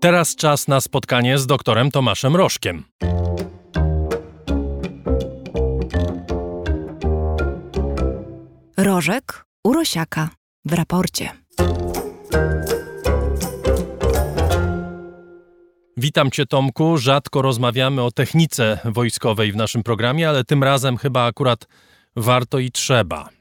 Teraz czas na spotkanie z doktorem Tomaszem Rożkiem. Rożek Urosiaka w raporcie. Witam Cię, Tomku. Rzadko rozmawiamy o technice wojskowej w naszym programie, ale tym razem chyba akurat warto i trzeba.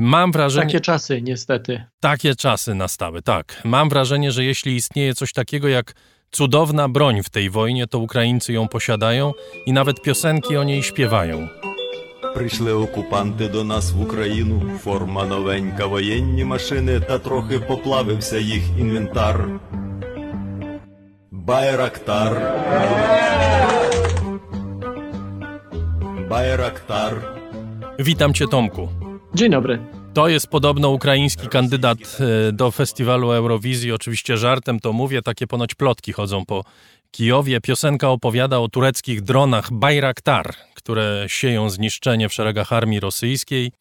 Mam wrażenie. Takie czasy, niestety. Takie czasy nastały, tak. Mam wrażenie, że jeśli istnieje coś takiego jak cudowna broń w tej wojnie, to Ukraińcy ją posiadają i nawet piosenki o niej śpiewają. Прийшли окупанти до нас в Україну, форма новенька, воєнні машини, та трохи поплавився їх інвентар. Байрактар. Байрактар. Witam Cię, Tomku. Dzień dobry. To jest podobno ukraiński kandydat e, do festiwalu Eurowizji. Oczywiście żartem to mówię, takie ponoć plotki chodzą po Kijowie. Piosenka opowiada o tureckich dronach Bayraktar, które sieją zniszczenie w szeregach armii rosyjskiej.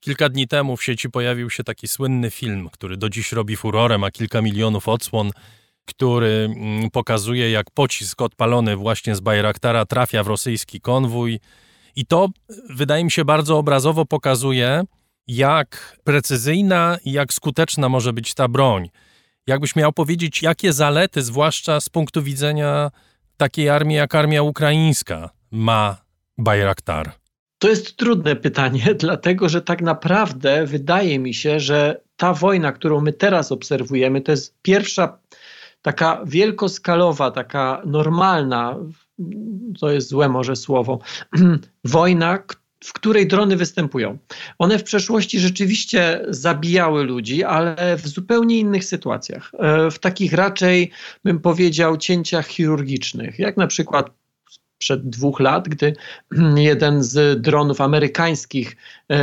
Kilka dni temu w sieci pojawił się taki słynny film, który do dziś robi furorę, ma kilka milionów odsłon, który mm, pokazuje, jak pocisk odpalony właśnie z Bayraktara trafia w rosyjski konwój. I to, wydaje mi się, bardzo obrazowo pokazuje, jak precyzyjna i jak skuteczna może być ta broń. Jakbyś miał powiedzieć, jakie zalety, zwłaszcza z punktu widzenia takiej armii jak armia ukraińska, ma Bayraktar? To jest trudne pytanie, dlatego że tak naprawdę wydaje mi się, że ta wojna, którą my teraz obserwujemy, to jest pierwsza taka wielkoskalowa, taka normalna, to jest złe może słowo, wojna, w której drony występują. One w przeszłości rzeczywiście zabijały ludzi, ale w zupełnie innych sytuacjach. E, w takich raczej, bym powiedział, cięciach chirurgicznych, jak na przykład przed dwóch lat, gdy jeden z dronów amerykańskich e,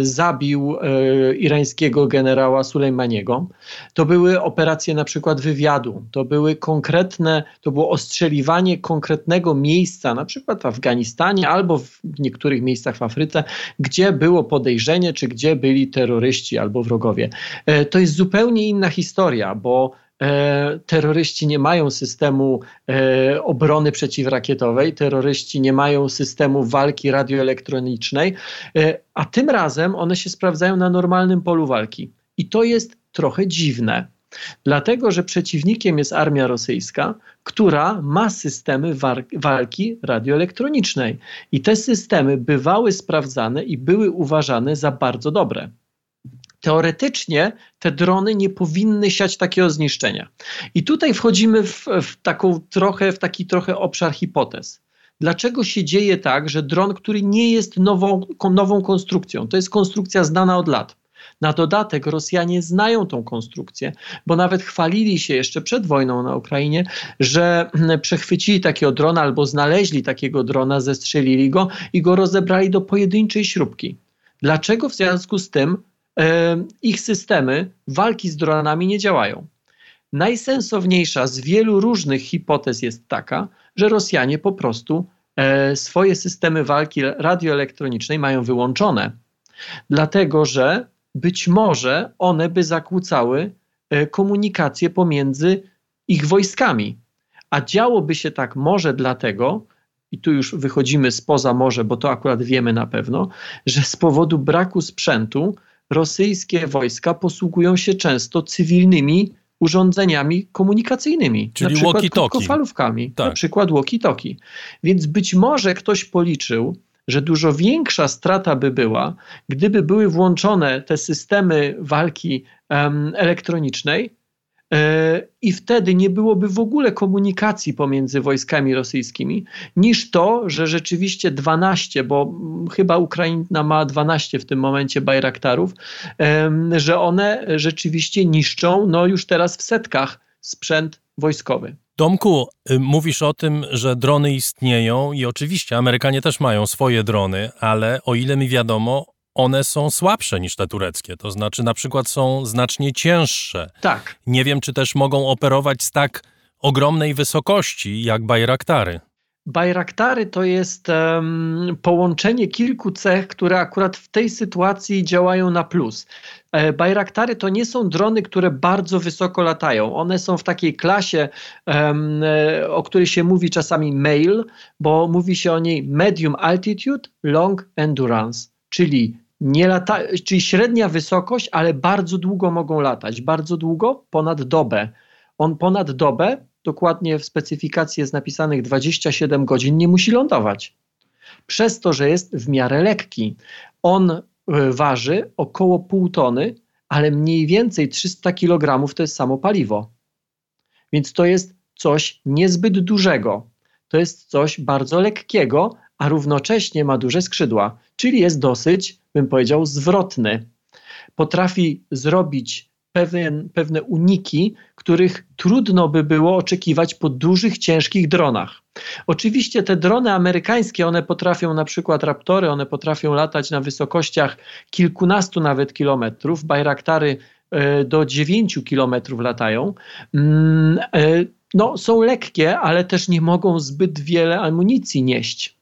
zabił e, irańskiego generała Sulejmaniego. To były operacje na przykład wywiadu, to były konkretne, to było ostrzeliwanie konkretnego miejsca, na przykład w Afganistanie albo w niektórych miejscach w Afryce, gdzie było podejrzenie, czy gdzie byli terroryści albo wrogowie. E, to jest zupełnie inna historia, bo terroryści nie mają systemu e, obrony przeciwrakietowej, terroryści nie mają systemu walki radioelektronicznej, e, a tym razem one się sprawdzają na normalnym polu walki. I to jest trochę dziwne. Dlatego, że przeciwnikiem jest armia rosyjska, która ma systemy walki radioelektronicznej. I te systemy bywały sprawdzane i były uważane za bardzo dobre teoretycznie te drony nie powinny siać takiego zniszczenia. I tutaj wchodzimy w, w, taką trochę, w taki trochę obszar hipotez. Dlaczego się dzieje tak, że dron, który nie jest nową, nową konstrukcją, to jest konstrukcja znana od lat. Na dodatek Rosjanie znają tą konstrukcję, bo nawet chwalili się jeszcze przed wojną na Ukrainie, że przechwycili takiego drona albo znaleźli takiego drona, zestrzelili go i go rozebrali do pojedynczej śrubki. Dlaczego w związku z tym ich systemy walki z dronami nie działają. Najsensowniejsza z wielu różnych hipotez jest taka, że Rosjanie po prostu e, swoje systemy walki radioelektronicznej mają wyłączone, dlatego że być może one by zakłócały e, komunikację pomiędzy ich wojskami. A działoby się tak może dlatego, i tu już wychodzimy spoza morze, bo to akurat wiemy na pewno, że z powodu braku sprzętu rosyjskie wojska posługują się często cywilnymi urządzeniami komunikacyjnymi, Czyli na przykład krótkofalówkami, tak. na przykład walkie-talkie. Więc być może ktoś policzył, że dużo większa strata by była, gdyby były włączone te systemy walki um, elektronicznej, i wtedy nie byłoby w ogóle komunikacji pomiędzy wojskami rosyjskimi, niż to, że rzeczywiście 12, bo chyba Ukraina ma 12 w tym momencie bajraktarów, że one rzeczywiście niszczą, no już teraz w setkach, sprzęt wojskowy. Tomku, y, mówisz o tym, że drony istnieją i oczywiście Amerykanie też mają swoje drony, ale o ile mi wiadomo, one są słabsze niż te tureckie, to znaczy na przykład są znacznie cięższe. Tak. Nie wiem, czy też mogą operować z tak ogromnej wysokości jak Bajraktary. Bajraktary to jest um, połączenie kilku cech, które akurat w tej sytuacji działają na plus. E, Bajraktary to nie są drony, które bardzo wysoko latają. One są w takiej klasie, um, o której się mówi czasami MAIL, bo mówi się o niej Medium Altitude Long Endurance, czyli nie lata, czyli średnia wysokość, ale bardzo długo mogą latać. Bardzo długo, ponad dobę. On ponad dobę dokładnie w specyfikacji jest napisanych 27 godzin, nie musi lądować. Przez to, że jest w miarę lekki. On e, waży około pół tony, ale mniej więcej 300 kg to jest samo paliwo. Więc to jest coś niezbyt dużego. To jest coś bardzo lekkiego, a równocześnie ma duże skrzydła, czyli jest dosyć, bym powiedział, zwrotny. Potrafi zrobić pewien, pewne uniki, których trudno by było oczekiwać po dużych, ciężkich dronach. Oczywiście te drony amerykańskie, one potrafią na przykład Raptory, one potrafią latać na wysokościach kilkunastu nawet kilometrów, Bayraktary e, do 9 kilometrów latają. Mm, e, no, są lekkie, ale też nie mogą zbyt wiele amunicji nieść.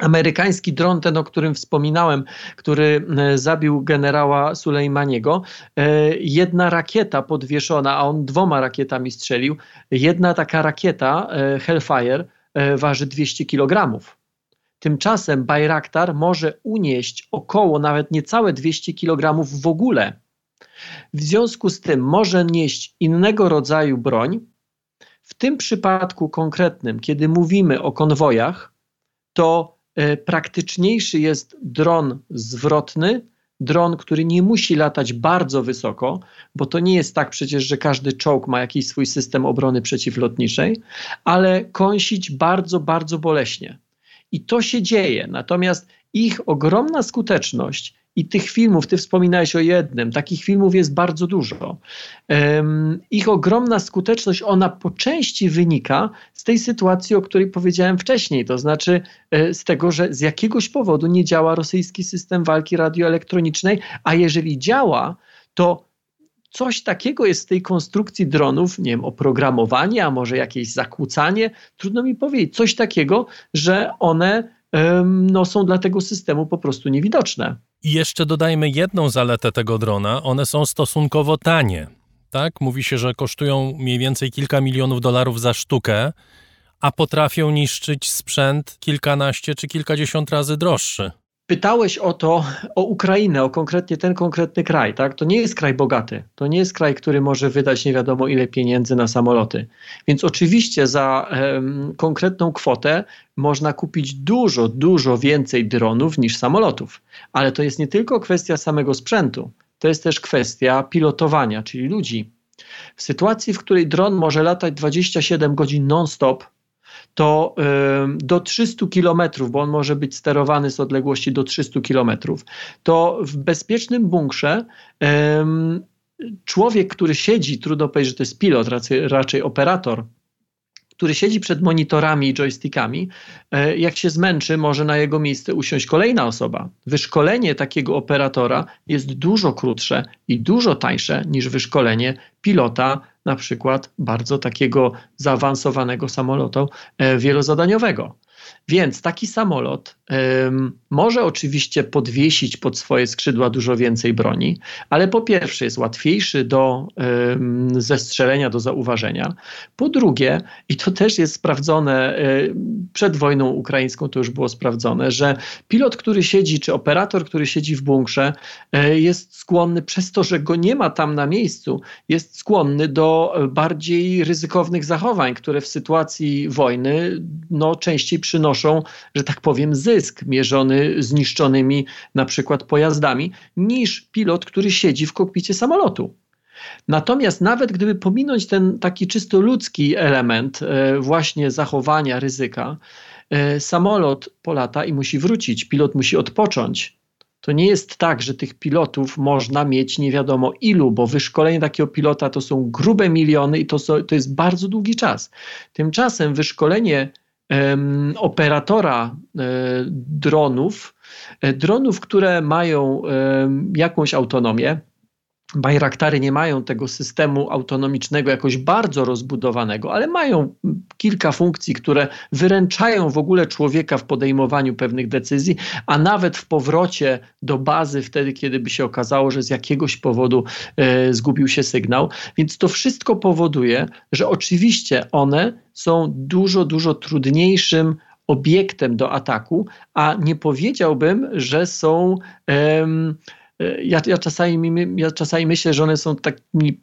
Amerykański dron, ten o którym wspominałem, który e, zabił generała Sulejmaniego, e, jedna rakieta podwieszona, a on dwoma rakietami strzelił, jedna taka rakieta e, Hellfire waży 200 kg. Tymczasem Bayraktar może unieść około nawet niecałe 200 kg w ogóle. W związku z tym może nieść innego rodzaju broń. W tym przypadku konkretnym, kiedy mówimy o konwojach, to praktyczniejszy jest dron zwrotny, dron, który nie musi latać bardzo wysoko, bo to nie jest tak przecież, że każdy czołg ma jakiś swój system obrony przeciwlotniczej, ale kąsić bardzo, bardzo boleśnie. I to się dzieje. Natomiast ich ogromna skuteczność i tych filmów, ty wspominałeś o jednym, takich filmów jest bardzo dużo. Um, ich ogromna skuteczność, ona po części wynika z tej sytuacji, o której powiedziałem wcześniej, to znaczy e, z tego, że z jakiegoś powodu nie działa rosyjski system walki radioelektronicznej, a jeżeli działa, to coś takiego jest w tej konstrukcji dronów, nie wiem, oprogramowanie, a może jakieś zakłócanie, trudno mi powiedzieć, coś takiego, że one no, są dla tego systemu po prostu niewidoczne. I jeszcze dodajmy jedną zaletę tego drona. One są stosunkowo tanie. Tak? Mówi się, że kosztują mniej więcej kilka milionów dolarów za sztukę, a potrafią niszczyć sprzęt kilkanaście czy kilkadziesiąt razy droższy. Pytałeś o to, o Ukrainę, o konkretnie ten konkretny kraj, tak? To nie jest kraj bogaty. To nie jest kraj, który może wydać nie wiadomo ile pieniędzy na samoloty. Więc oczywiście za um, konkretną kwotę można kupić dużo, dużo więcej dronów niż samolotów. Ale to jest nie tylko kwestia samego sprzętu, to jest też kwestia pilotowania, czyli ludzi. W sytuacji, w której dron może latać 27 godzin non-stop, to do 300 km, bo on może być sterowany z odległości do 300 km, to w bezpiecznym bunkrze człowiek, który siedzi, trudno powiedzieć, że to jest pilot, raczej, raczej operator, który siedzi przed monitorami i joystickami, e, jak się zmęczy, może na jego miejsce usiąść kolejna osoba. Wyszkolenie takiego operatora jest dużo krótsze i dużo tańsze niż wyszkolenie pilota, na przykład bardzo takiego zaawansowanego samolotu e, wielozadaniowego. Więc taki samolot może oczywiście podwiesić pod swoje skrzydła dużo więcej broni, ale po pierwsze jest łatwiejszy do zestrzelenia, do zauważenia. Po drugie, i to też jest sprawdzone y, przed wojną ukraińską, to już było sprawdzone, że pilot, który siedzi, czy operator, który siedzi w bunkrze, y, jest skłonny, przez to, że go nie ma tam na miejscu, jest skłonny do bardziej ryzykownych zachowań, które w sytuacji wojny no, częściej przynoszą, że tak powiem, zysk mierzony zniszczonymi na przykład pojazdami, niż pilot, który siedzi w kokpicie samolotu. Natomiast nawet gdyby pominąć ten taki czysto ludzki element e, właśnie zachowania ryzyka, e, samolot polata i musi wrócić, pilot musi odpocząć. To nie jest tak, że tych pilotów można mieć nie wiadomo ilu, bo wyszkolenie takiego pilota to są grube miliony i to, to jest bardzo długi czas. Tymczasem wyszkolenie operatora e, dronów, e, dronów, które mają jakąś autonomię. Bajraktary nie mają tego systemu autonomicznego jakoś bardzo rozbudowanego, ale mają kilka funkcji, które wyręczają w ogóle człowieka w podejmowaniu pewnych decyzji, a nawet w powrocie do bazy wtedy, kiedy by się okazało, że z jakiegoś powodu e, zgubił się sygnał. Więc to wszystko powoduje, że oczywiście one są dużo, dużo trudniejszym obiektem do ataku, a nie powiedziałbym, że są. Ja, ja, czasami, ja czasami myślę, że one są tak,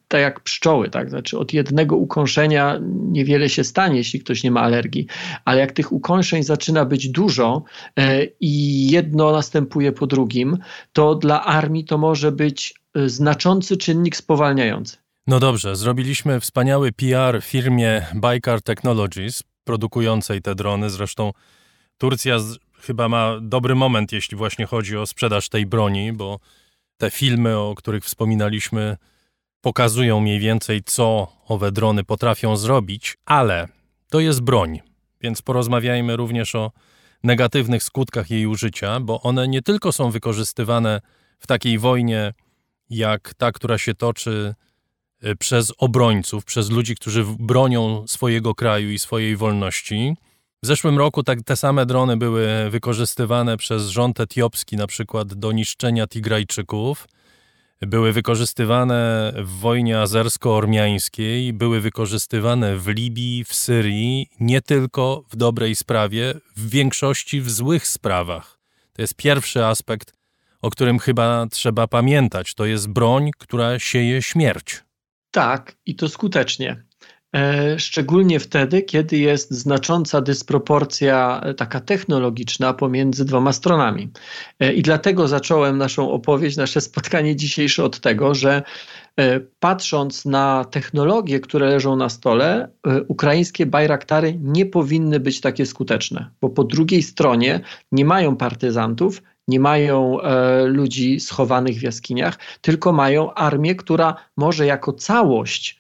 tak jak pszczoły, tak? Znaczy od jednego ukąszenia niewiele się stanie, jeśli ktoś nie ma alergii, ale jak tych ukąszeń zaczyna być dużo e, i jedno następuje po drugim, to dla armii to może być e, znaczący czynnik spowalniający. No dobrze, zrobiliśmy wspaniały PR firmie Baykar Technologies, produkującej te drony. Zresztą Turcja chyba ma dobry moment, jeśli właśnie chodzi o sprzedaż tej broni, bo te filmy, o których wspominaliśmy, pokazują mniej więcej, co owe drony potrafią zrobić, ale to jest broń, więc porozmawiajmy również o negatywnych skutkach jej użycia, bo one nie tylko są wykorzystywane w takiej wojnie, jak ta, która się toczy y, przez obrońców, przez ludzi, którzy bronią swojego kraju i swojej wolności, w zeszłym roku tak, te same drony były wykorzystywane przez rząd etiopski na przykład do niszczenia Tigrajczyków. Były wykorzystywane w wojnie azersko-ormiańskiej, były wykorzystywane w Libii, w Syrii, nie tylko w dobrej sprawie, w większości w złych sprawach. To jest pierwszy aspekt, o którym chyba trzeba pamiętać. To jest broń, która sieje śmierć. Tak, i to skutecznie. E, szczególnie wtedy, kiedy jest znacząca dysproporcja e, taka technologiczna pomiędzy dwoma stronami. E, I dlatego zacząłem naszą opowieść, nasze spotkanie dzisiejsze od tego, że patrząc na technologie, które leżą na stole, ukraińskie bajraktary nie powinny być takie skuteczne, bo po drugiej stronie nie mają partyzantów, nie mają e, ludzi schowanych w jaskiniach, tylko mają armię, która może jako całość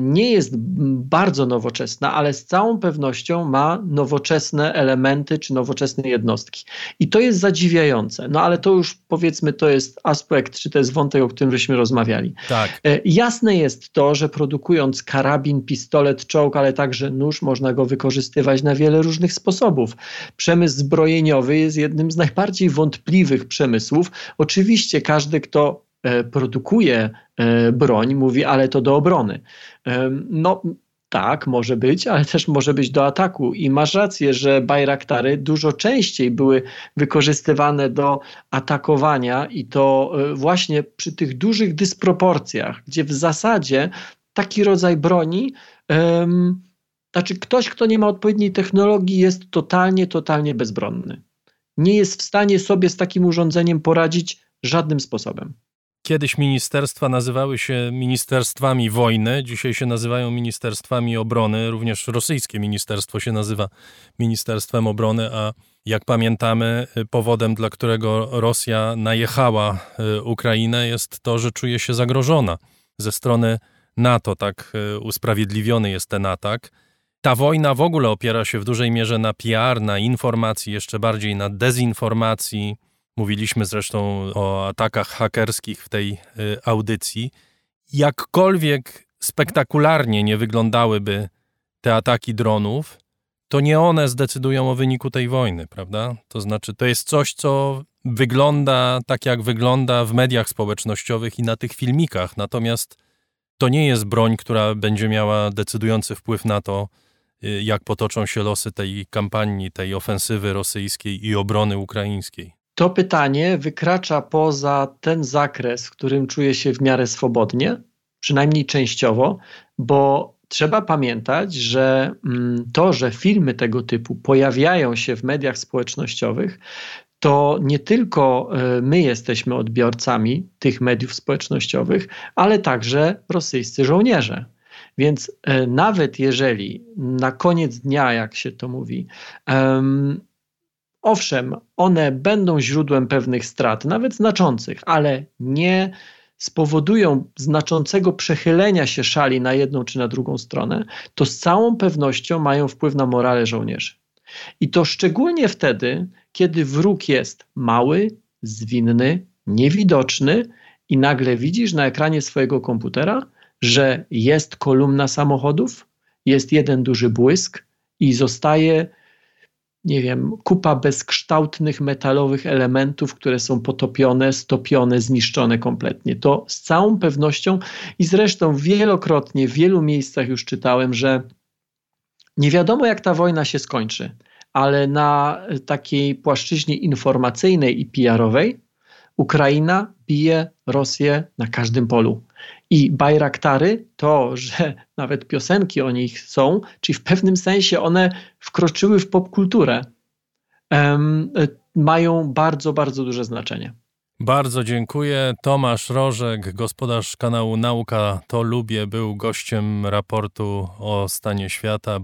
nie jest bardzo nowoczesna, ale z całą pewnością ma nowoczesne elementy czy nowoczesne jednostki. I to jest zadziwiające. No ale to już powiedzmy, to jest aspekt, czy to jest wątek, o którym żeśmy rozmawiali. Tak. E, jasne jest to, że produkując karabin, pistolet, czołg, ale także nóż, można go wykorzystywać na wiele różnych sposobów. Przemysł zbrojeniowy jest jednym z najbardziej wątpliwych przemysłów. Oczywiście każdy, kto E, produkuje e, broń, mówi, ale to do obrony. E, no, tak, może być, ale też może być do ataku. I masz rację, że bajraktary dużo częściej były wykorzystywane do atakowania i to właśnie przy tych dużych dysproporcjach, gdzie w zasadzie taki rodzaj broni, um, znaczy ktoś, kto nie ma odpowiedniej technologii, jest totalnie, totalnie bezbronny. Nie jest w stanie sobie z takim urządzeniem poradzić żadnym sposobem. Kiedyś ministerstwa nazywały się ministerstwami wojny, dzisiaj się nazywają ministerstwami obrony. Również rosyjskie ministerstwo się nazywa Ministerstwem Obrony, a jak pamiętamy, powodem, dla którego Rosja najechała y, Ukrainę, jest to, że czuje się zagrożona ze strony NATO. Tak y, usprawiedliwiony jest ten atak. Ta wojna w ogóle opiera się w dużej mierze na PR, na informacji, jeszcze bardziej na dezinformacji Mówiliśmy zresztą o atakach hakerskich w tej y, audycji. Jakkolwiek spektakularnie nie wyglądałyby te ataki dronów, to nie one zdecydują o wyniku tej wojny, prawda? To znaczy, to jest coś, co wygląda tak, jak wygląda w mediach społecznościowych i na tych filmikach. Natomiast to nie jest broń, która będzie miała decydujący wpływ na to, y, jak potoczą się losy tej kampanii, tej ofensywy rosyjskiej i obrony ukraińskiej to pytanie wykracza poza ten zakres, w którym czuję się w miarę swobodnie, przynajmniej częściowo, bo trzeba pamiętać, że mm, to, że filmy tego typu pojawiają się w mediach społecznościowych, to nie tylko e, my jesteśmy odbiorcami tych mediów społecznościowych, ale także rosyjscy żołnierze. Więc e, nawet jeżeli na koniec dnia, jak się to mówi, Owszem, one będą źródłem pewnych strat, nawet znaczących, ale nie spowodują znaczącego przechylenia się szali na jedną czy na drugą stronę, to z całą pewnością mają wpływ na morale żołnierzy. I to szczególnie wtedy, kiedy wróg jest mały, zwinny, niewidoczny i nagle widzisz na ekranie swojego komputera, że jest kolumna samochodów, jest jeden duży błysk i zostaje, nie wiem, kupa bezkształtnych metalowych elementów, które są potopione, stopione, zniszczone kompletnie. To z całą pewnością i zresztą wielokrotnie w wielu miejscach już czytałem, że nie wiadomo, jak ta wojna się skończy, ale na takiej płaszczyźnie informacyjnej i PR-owej Ukraina bije Rosję na każdym polu. I Bajraktary, to, że nawet piosenki o nich są, czyli w pewnym sensie one wkroczyły w popkulturę, um, mają bardzo, bardzo duże znaczenie. Bardzo dziękuję. Tomasz Rożek, gospodarz kanału Nauka to Lubię, był gościem raportu o stanie świata.